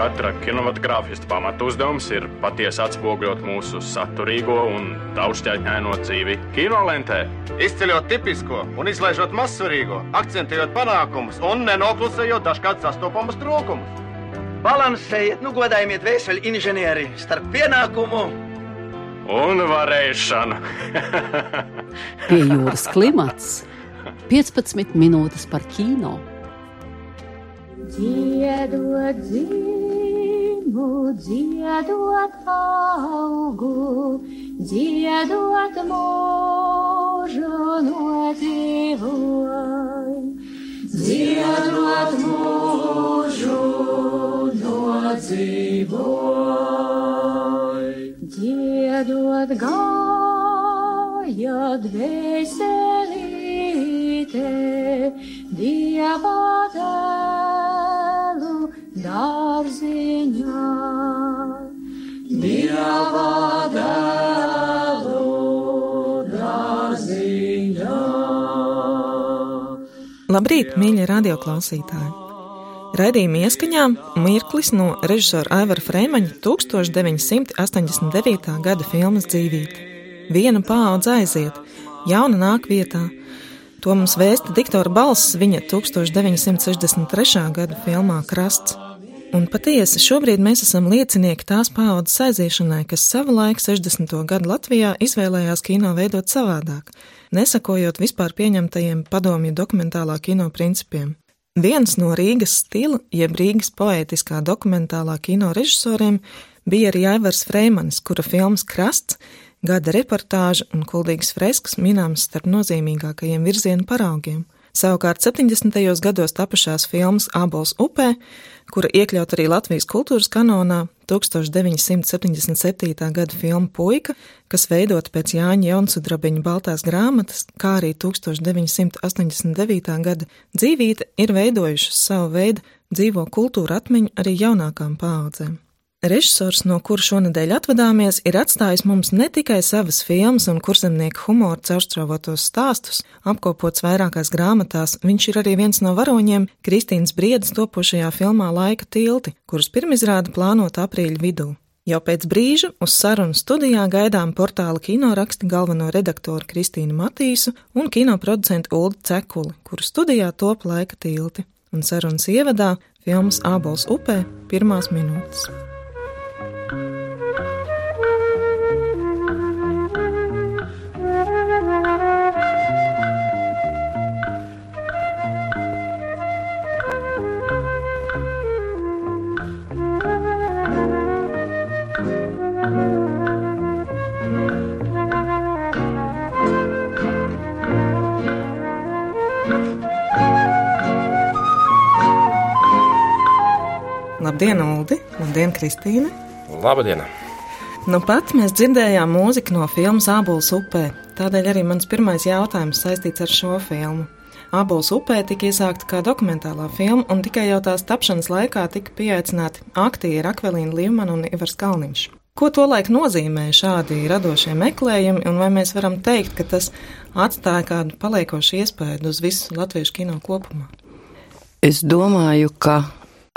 Katra kinematogrāfista pamatu uzdevums ir patiesi atspoguļot mūsu saturīgo un daudzšķaitņaino dzīvi kinolentē. Izceļot tipisko un izlaižot mazsvarīgo, akcentējot panākumus un nenoklusējot dažkārt sastopamus trūkumus. Balansējiet, nu godājiet vēseli inženieri starp pienākumu un varēšanu. Pie jūras klimats 15 minūtes par kino. Dziedot dzimu, dziedot augu, dziedot mūžu nodzīvoj. Dziedot mūžu nodzīvoj. Dziedot gājot veselīte, Dieva dēlu dārziņā. Dieva dēlu dārziņā. Labrīt, mīļie radioklausītāji! Raidījuma ieskaņā mirklis no režisora Aivara Frēmaņa 1989. gada filmas dzīvība. Viena paudze aiziet, jauna nāk vietā. To mums vēsta diktora balss viņa 1963. gada filmā Krasts. Un patiesi šobrīd mēs esam liecinieki tās paudzes aiziešanai, kas savulaik 60. gadu Latvijā izvēlējās kino veidot savādāk, nesakojot vispār pieņemtajiem padomju dokumentālā kino principiem. Viens no Rīgas stila, jeb Rīgas poētiskā dokumentālā kino režisoriem bija arī Aivars Freimanis, kura filmas Krasts, gada reportāža un kuldīgas freskas minams starp nozīmīgākajiem virzienu paraugiem. Savukārt 70. gados tapušās filmas Ābols upē, kura iekļaut arī Latvijas kultūras kanonā, 1977. gada filma Puika, kas veidota pēc Jāņa Jaunsudrabiņa Baltās grāmatas, kā arī 1989. gada dzīvīte, ir veidojušas savu veidu dzīvo kultūra atmiņu arī jaunākām paaudzēm. Režisors, no kura šonadēļ atvadāmies, ir atstājis mums ne tikai savas filmas un kurzemnieku humoru caurstrāvotos stāstus, apkopots vairākās grāmatās, viņš ir arī viens no varoņiem Kristīnas Briedas topošajā filmā Laika tilti, kuras pirmizrāda plānota aprīļa vidū. Jau pēc brīža uz sarunu studijā gaidām portāla kinoraksti galveno redaktoru Kristīnu Matīsu un kinoproducentu Uldu Cekuli, kuru studijā top laika tilti. Un sarunas ievadā filmas Ābols upē pirmās minūtes. Labdien, Uldi! Labdien, Kristīne! Labdien! Nu pat mēs dzirdējām mūziku no filmas Ābols upē, tādēļ arī mans pirmais jautājums saistīts ar šo filmu. Ābols upē tika iesākta kā dokumentālā filma, un tikai jau tās tapšanas laikā tika pieaicināti aktieri Akvelīna Līmana un Ivars Kalniņš. Ko tolaik nozīmē šādi radošie meklējumi, un vai mēs varam teikt, ka tas atstāja kādu paliekošu iespēju uz visu latviešu kino kopumā? Es domāju, ka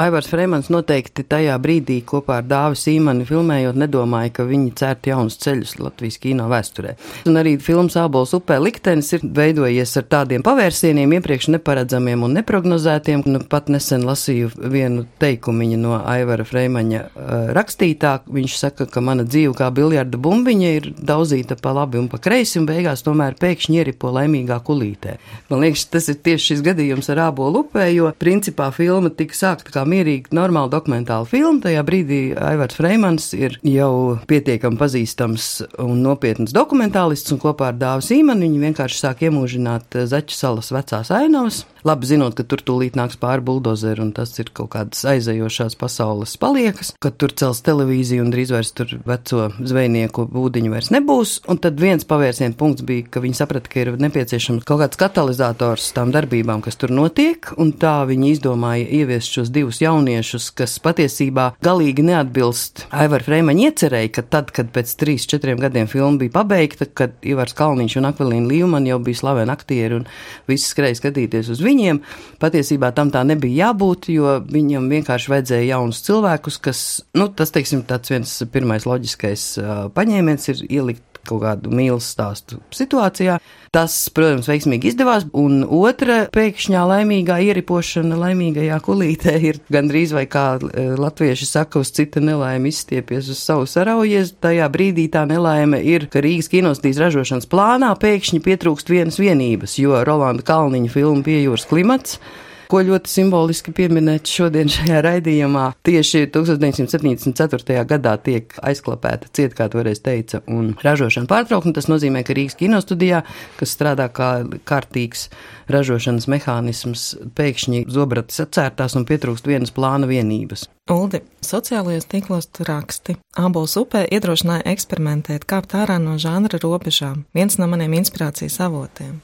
Aivars Freimans noteikti tajā brīdī kopā ar Dāvi Sīmani filmējot nedomāja, ka viņi cērt jaunus ceļus Latvijas kino vēsturē. Un arī filmas Ābols upē liktenis ir veidojies ar tādiem pavērsieniem, iepriekš neparedzamiem un neprognozētiem. Nu, pat nesen lasīju vienu teikumiņu no Aivara Freimaņa uh, rakstītā. Viņš saka, ka mana dzīve kā biljarda bumbiņa ir daudzīta pa labi un pa kreisi, un beigās tomēr pēkšņi ieripo laimīgā kulītē. Man liekas, tas ir tieši šis gadījums ar Ābolu upē, jo principā filma tika sākta kā kā mierīga, normāla dokumentāla filma. Tajā brīdī Aivars Freimans ir jau pietiekami pazīstams un nopietns dokumentālists, un kopā ar Dāvu Sīmanu viņi vienkārši sāk iemūžināt Zaķu salas vecās ainavas. Labi zinot, ka tur tūlīt nāks pāri buldozeri, un tas ir kaut kādas aizējošās pasaules paliekas, kad tur cels televīziju un drīz vairs tur veco zvejnieku būdiņu vairs nebūs. Un tad viens pavērsienu punkts bija, ka viņi saprata, ka ir nepieciešams kaut kāds katalizators tām darbībām, kas tur notiek, un tā viņi izdomāja ieviest šos divus jauniešus, kas patiesībā galīgi neatbilst Aivara Freimaņa iecerēja, ka tad, kad pēc trīs, četriem gadiem filma bija pabeigta, kad Ivars Kalniņš un Akvelīna Līvman jau bija slaveni aktieri un visi skrēja skatīties uz viņiem, patiesībā tam tā nebija jābūt, jo viņam vienkārši vajadzēja jaunus cilvēkus, kas, nu, tas, teiksim, tāds viens pirmais loģiskais paņēmiens ir ielikt kaut kādu mīlestības stāstu situācijā. Tas, protams, veiksmīgi izdevās, un otra pēkšņā laimīgā ieripošana laimīgajā kulītē ir gandrīz vai kā latvieši saka, uz cita nelaime izstiepies uz savu saraujies. Tajā brīdī tā nelaime ir, ka Rīgas kinostīs ražošanas plānā pēkšņi pietrūkst vienas vienības, jo Rolanda Kalniņa filma Piejūras klimats ko ļoti simboliski pieminēt šodien šajā raidījumā. Tieši 1974. gadā tiek aizklapēta cieta, kā toreiz teica, un ražošana pārtraukta. Tas nozīmē, ka Rīgas kinostudijā, kas strādā kā kārtīgs ražošanas mehānisms, pēkšņi zobratis atcērtās un pietrūkst vienas plāna vienības. Uldi, sociālajos tīklos raksti. Ābols upē iedrošināja eksperimentēt, kāpt ārā no žanra robežām. Viens no maniem inspirācijas avotiem.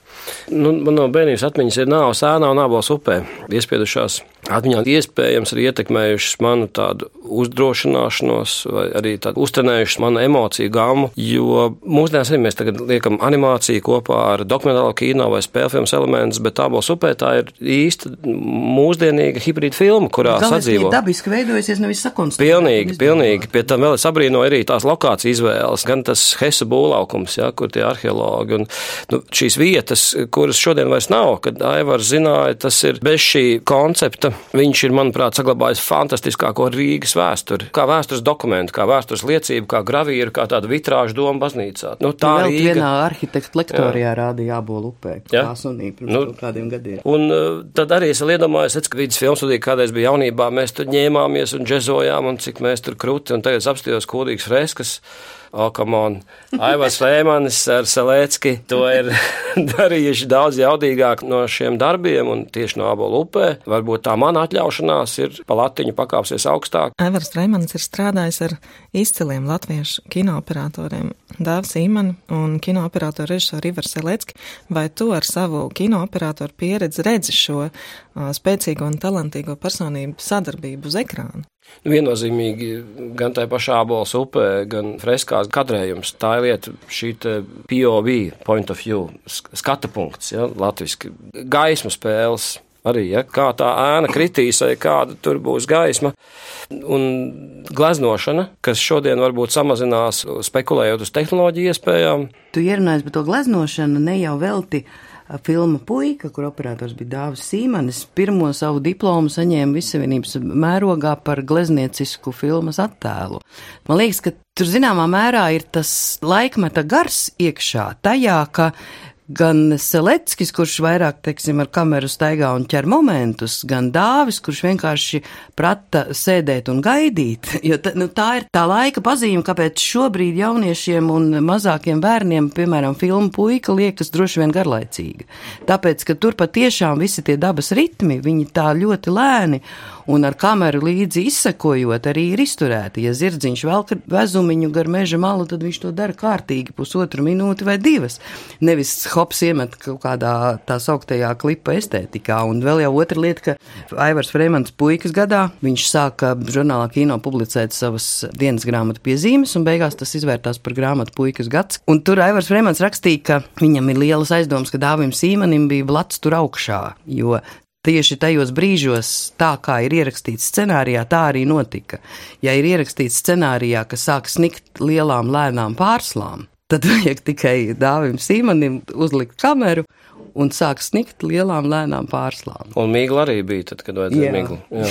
Nu, man no bērnības atmiņas ir nāves ēnā un ābols upē iespiedušās atmiņā iespējams ir ietekmējušas manu tādu uzdrošināšanos vai arī tādu uztrenējušas manu emociju gamu, jo mūsdienās arī mēs tagad liekam animāciju kopā ar dokumentālo kino vai spēļu filmas elementus, bet Ābols upē tā ir īsta mūsdienīga hibrīda filma, kurā sadzīvo. dabiski veidojusies, nevis sakonstruēts. Pilnīgi, pilnīgi. Pie tam vēl es abrīnoju arī tās lokācijas izvēles, gan tas Hesa būvlaukums, ja, kur tie arheologi un nu, šīs vietas, kuras šodien vairs nav, kad Aivars zināja, tas ir bez šī koncepta. Viņš ir, manuprāt, saglabājis fantastiskāko Rīgas vēsturi, kā vēstures dokumentu, kā vēstures liecību, kā gravīru, kā tādu vitrāžu domu baznīcā. Nu, tā Vēl Rīga. vienā arhitekta lektorijā rādīja Ābola upē, kā sunīja pirms Nu, kādiem gadiem. Un uh, tad arī es iedomājos, ka vidus filmas studija kādreiz bija jaunībā, mēs tur ņēmāmies un džezojām, un cik mēs tur krūti, un tagad es apstījos kodīgas freskas. O, kam on! Aivars Lēmanis ar Salēcki to ir darījuši daudz jaudīgāk no šiem darbiem, un tieši no Ābola upē. Varbūt tā mana atļaušanās ir pa latiņu pakāpsies augstāk. Evers Reimans ir strādājis ar izciliem latviešu kinooperatoriem Dāvis Īmani un kinooperatora režisoru Ivaru Selecki. Vai tu ar savu kinooperatoru pieredzi redzi šo spēcīgo un talantīgo personību sadarbību uz ekrāna? Viennozīmīgi gan tajā pašā abolas upē, gan freskās kadrējums. Tā ir lieta, šī POV, point of view, sk- skata punkts, ja, latviski. Gaismu spēles arī, ja, kā tā ēna kritīs, vai kāda tur būs gaisma. Un gleznošana, kas šodien varbūt samazinās, spekulējot uz tehnoloģiju iespējām, Tu ierunājies par to gleznošanu ne jau velti. Filma Puika, kur operators bija Dāvis Sīmanis, pirmo savu diplomu saņēma Visavienības mērogā par glezniecisku filmas attēlu. Man liekas, ka tur zināmā mērā ir tas laikmeta gars iekšā tajā, ka gan Seleckis, kurš vairāk, teiksim, ar kameru staigā un ķer momentus, gan Dāvis, kurš vienkārši prata sēdēt un gaidīt. Jo ta, nu, tā ir tā laika pazīme, kāpēc šobrīd jauniešiem un mazākiem bērniem, piemēram, filmu puika liekas droši vien garlaicīga. Tāpēc, ka tur patiešām visi tie dabas ritmi, viņi tā ļoti lēni un ar kameru līdzi izsekojot arī ir izturēti. Ja zirdziņš velk vezumiņu gar meža malu, tad viņš to dara kārtīgi, pusotru minūti vai divas. Nevis hops iemet kaut kādā tā sauktajā klipa estētikā. Un vēl jau otra lieta, ka Aivars Fremants puikas gadā, viņš sāka žurnālā kino publicēt savas dienas grāmatu piezīmes, un beigās tas izvērtās par grāmatu puikas gads. Un tur Aivars Fremants rakstīja, ka viņam ir lielas aizdomas, ka Dāvim Sīmanim bija blats tur augšā, jo Tieši tajos brīžos, tā kā ir ierakstīts scenārijā, tā arī notika. Ja ir ierakstīts scenārijā, ka sāk snikt lielām, lēnām pārslām, tad vajag tikai dāvim Sīmanim uzlikt kameru un sāk snikt lielām, lēnām pārslām. un mīgla arī bija tad, kad vajadzēja miglu. Jā.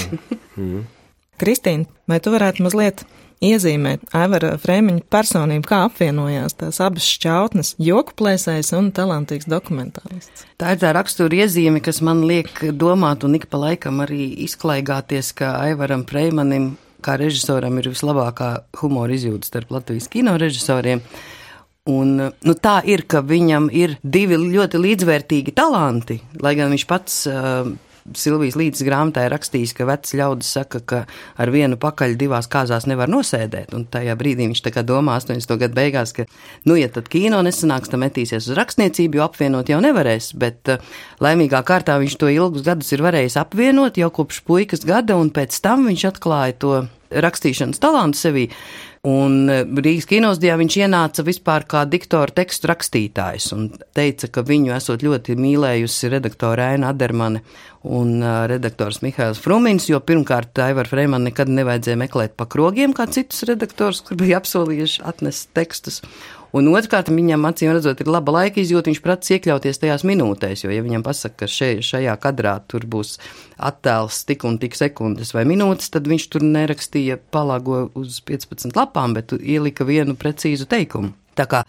Kristīna, vai tu varētu mazliet iezīmēt Aivara Frēmiņa personību, kā apvienojās tās abas šķautnes - joku plēsējs un talantīgs dokumentālists? Tā ir tā rakstura iezīme, kas man liek domāt un ik pa laikam arī izklaigāties, ka Aivaram Preimanim, kā režisoram, ir vislabākā humora izjūta starp Latvijas kino režisoriem. Un, nu, tā ir, ka viņam ir divi ļoti līdzvērtīgi talanti, lai gan viņš pats uh, Silvijas līdzes grāmatā ir rakstījis, ka veci ļaudis saka, ka ar vienu pakaļ divās kāzās nevar nosēdēt. Un tajā brīdī viņš tā kā domā 80. gadu beigās, ka, nu, ja tad kino nesanāks, tad metīsies uz rakstniecību, jo apvienot jau nevarēs. Bet uh, laimīgā kārtā viņš to ilgus gadus ir varējis apvienot jau kopš puikas gada, un pēc tam viņš atklāja to rakstīšanas talantu sevī. Un e, Rīgas kinostijā viņš ienāca vispār kā diktora tekstu rakstītājs un teica, ka viņu esot ļoti mīlējusi redaktore Aina Adermane un uh, redaktors Mihails Frumins, jo pirmkārt Aivar Freiman nekad nevajadzēja meklēt pa krogiem kā citus redaktors, kur bija apsolījuši atnest tekstus. Un otrkārt, viņam acīm redzot, ir laba laika izjūta, viņš prats iekļauties tajās minūtēs, jo, ja viņam pasaka, ka še, šajā kadrā tur būs attēls tik un tik sekundes vai minūtes, tad viņš tur nerakstīja palāgo uz 15 lapām, bet ielika vienu precīzu teikumu. Tā kā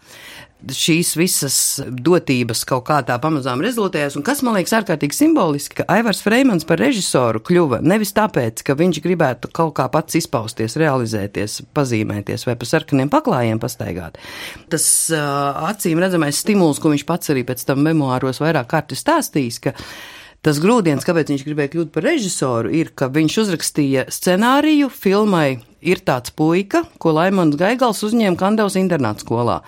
šīs visas dotības kaut kā tā pamazām rezultējās, un kas man liekas ārkārtīgi simboliski, ka Aivars Freimans par režisoru kļuva nevis tāpēc, ka viņš gribētu kaut kā pats izpausties, realizēties, pazīmēties vai pa sarkaniem paklājiem pastaigāt. Tas uh, acīm redzamais stimuls, ko viņš pats arī pēc tam memoāros vairāk kārti stāstījis, ka Tas grūdienis, kāpēc viņš gribēja kļūt par režisoru, ir, ka viņš uzrakstīja scenāriju filmai Ir tāds puika, ko Laimons Gaigals uzņēma Kandavas internāta skolā.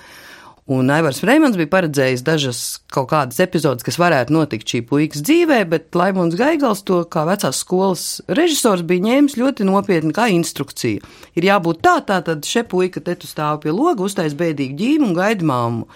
Un Aivars Freimans bija paredzējis dažas kaut kādas epizodes, kas varētu notikt šī puikas dzīvē, bet Laimons Gaigals to kā vecās skolas režisors bija ņēmis ļoti nopietni kā instrukciju. Ir jābūt tā, tā tad še puika te tu stāv pie loga, uztais bēdīgu ģīmu un gaida māmu.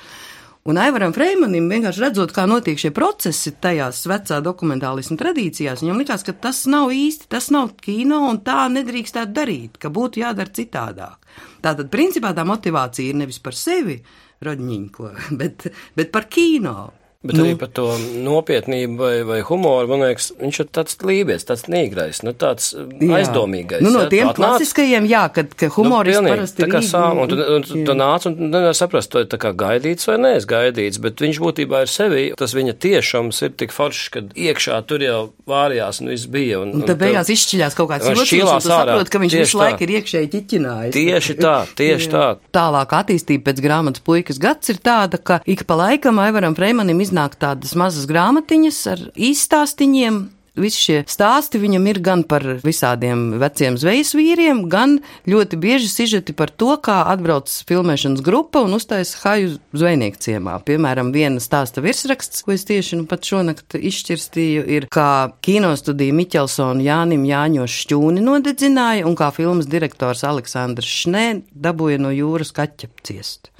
Un Aivaram Freimanim vienkārši redzot, kā notiek šie procesi tajās vecā dokumentālismu tradīcijās, viņam likās, ka tas nav īsti, tas nav kino un tā nedrīkstētu darīt, ka būtu jādara citādāk. Tātad, principā, tā motivācija ir nevis par sevi, radņiņko, bet, bet par kino. Bet nu, arī par to nopietnību vai, vai humoru, man liekas, viņš ir tāds lībietis, tāds nīgrais, nu tāds jā. aizdomīgais. Nu, no jā, tiem klasiskajiem, jā, kad, ka humoris nu, parasti tā kā sām, un tu, un tu, tu nāc un nevar saprast, to ir tā kā gaidīts vai nees gaidīts, bet viņš būtībā ir sevi, tas viņa tiešums ir tik foršs, kad iekšā tur jau vārījās un viss bija. Un, un tad beigās izšķiļās kaut kāds joks, un tu saprot, ka viņš visu laiku ir iekšēji ķiķinājis. Tieši tā, tieši tā. Tālāk attīstība pēc grāmatas puikas gads ir tāda, ka ik pa laikam Aivaram Freimanim iznāk iznāk tādas mazas grāmatiņas ar īstāstiņiem, Visi šie stāsti viņam ir gan par visādiem veciem zvejas vīriem, gan ļoti bieži sižeti par to, kā atbrauc filmēšanas grupa un uztaisa haju zvejnieku ciemā. Piemēram, viena stāsta virsraksts, ko es tieši nu pat šonakt izšķirstīju, ir, kā kinostudija Miķelsona Jānim Jāņoš šķūni nodedzināja un kā filmas direktors Aleksandrs Šnē dabūja no jūras kaķa ciest.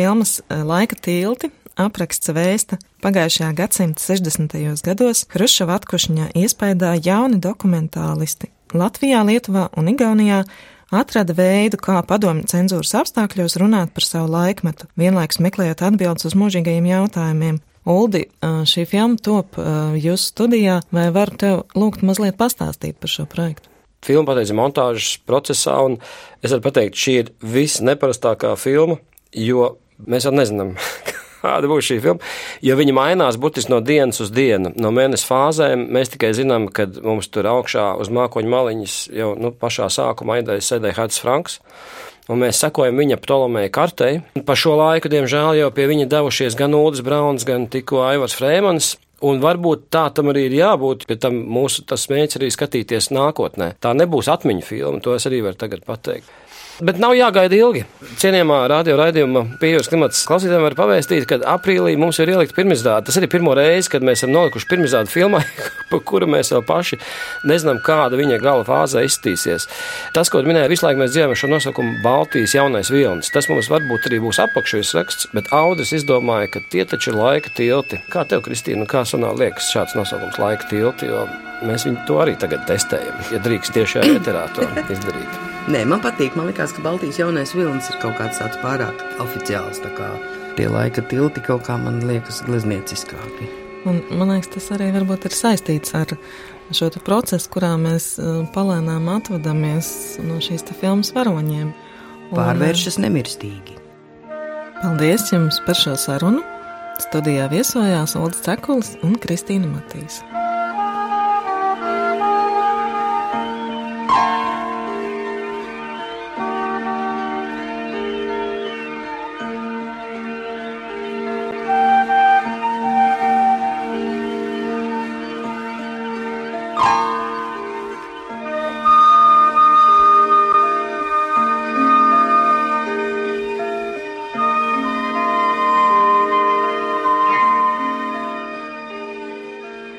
Filmas eh, Laika tilti apraksts vēsta, pagājušajā gadsimta 60. gados Hrušava atkušņā iespējā jauni dokumentālisti Latvijā, Lietuvā un Igaunijā atrada veidu, kā padomju cenzūras apstākļos runāt par savu laikmetu, vienlaikus meklējot atbildes uz mūžīgajiem jautājumiem. Uldi, šī filma top jūsu studijā, vai varu tev lūgt mazliet pastāstīt par šo projektu? Filma pateica montāžas procesā, un es varu pateikt, šī ir visneparastākā filma, jo mēs vēl nezinām, kāda būs šī filma. Jo viņi mainās burtiski no dienas uz dienu, no mēneša fāzēm. Mēs tikai zinām, ka mums tur augšā uz mākoņu maliņas jau nu, pašā sākumā aidēja sēdēja Hats Franks. Un mēs sekojam viņa Ptolomēja kartei. Pa šo laiku, diemžēl, jau pie viņa devušies gan Ulris Brauns, gan tikko Aivars Frēmans. Un varbūt tā tam arī ir jābūt, bet tam mūsu mērķis arī skatīties nākotnē. Tā nebūs atmiņu filma, to es arī varu tagad pateikt. Bet nav jāgaida ilgi. Cienījamā radio raidījuma pieejams klimats klausītājiem var pavēstīt, ka aprīlī mums ir ielikt pirmizrāde. Tas arī pirmo reizi, kad mēs esam nolikuši pirmizrādi filmai, par kuru mēs vēl paši nezinām, kāda viņa gala fāzē izskatīsies. Tas, ko minēja, visu laiku mēs dzīvojam šo nosaukumu Baltijas jaunais vilnis. Tas mums varbūt arī būs apakšējais raksts, bet Audris izdomāja, ka tie taču ir laika tilti. Kā tev, Kristīna, kā sanā liekas šāds nosaukums laika tilti, jo mēs viņu to arī tagad testējam, ja drīkst tiešā ēterā to izdarīt. Nē, man patīk. Man liekas, ka Baltijas jaunais vilnis ir kaut kāds tāds pārāk oficiāls. Tā kā tie laika tilti kaut kā man liekas gleznieciskāki. Un, man liekas, tas arī varbūt ir saistīts ar šo procesu, kurā mēs uh, palēnām atvadāmies no šīs filmas varoņiem. Un, Pārvēršas nemirstīgi. Paldies jums par šo sarunu! Studijā viesojās Olds Cekulis un Kristīna Matīs.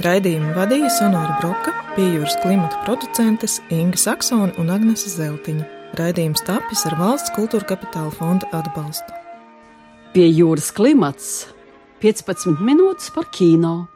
Raidījumu vadīja Sonora Broka, piejūras klimata producentes Inga Saksona un Agnese Zeltiņa. Raidījums tapis ar valsts kultūra kapitāla fonda atbalstu. Pie jūras klimats 15 minūtes par kino.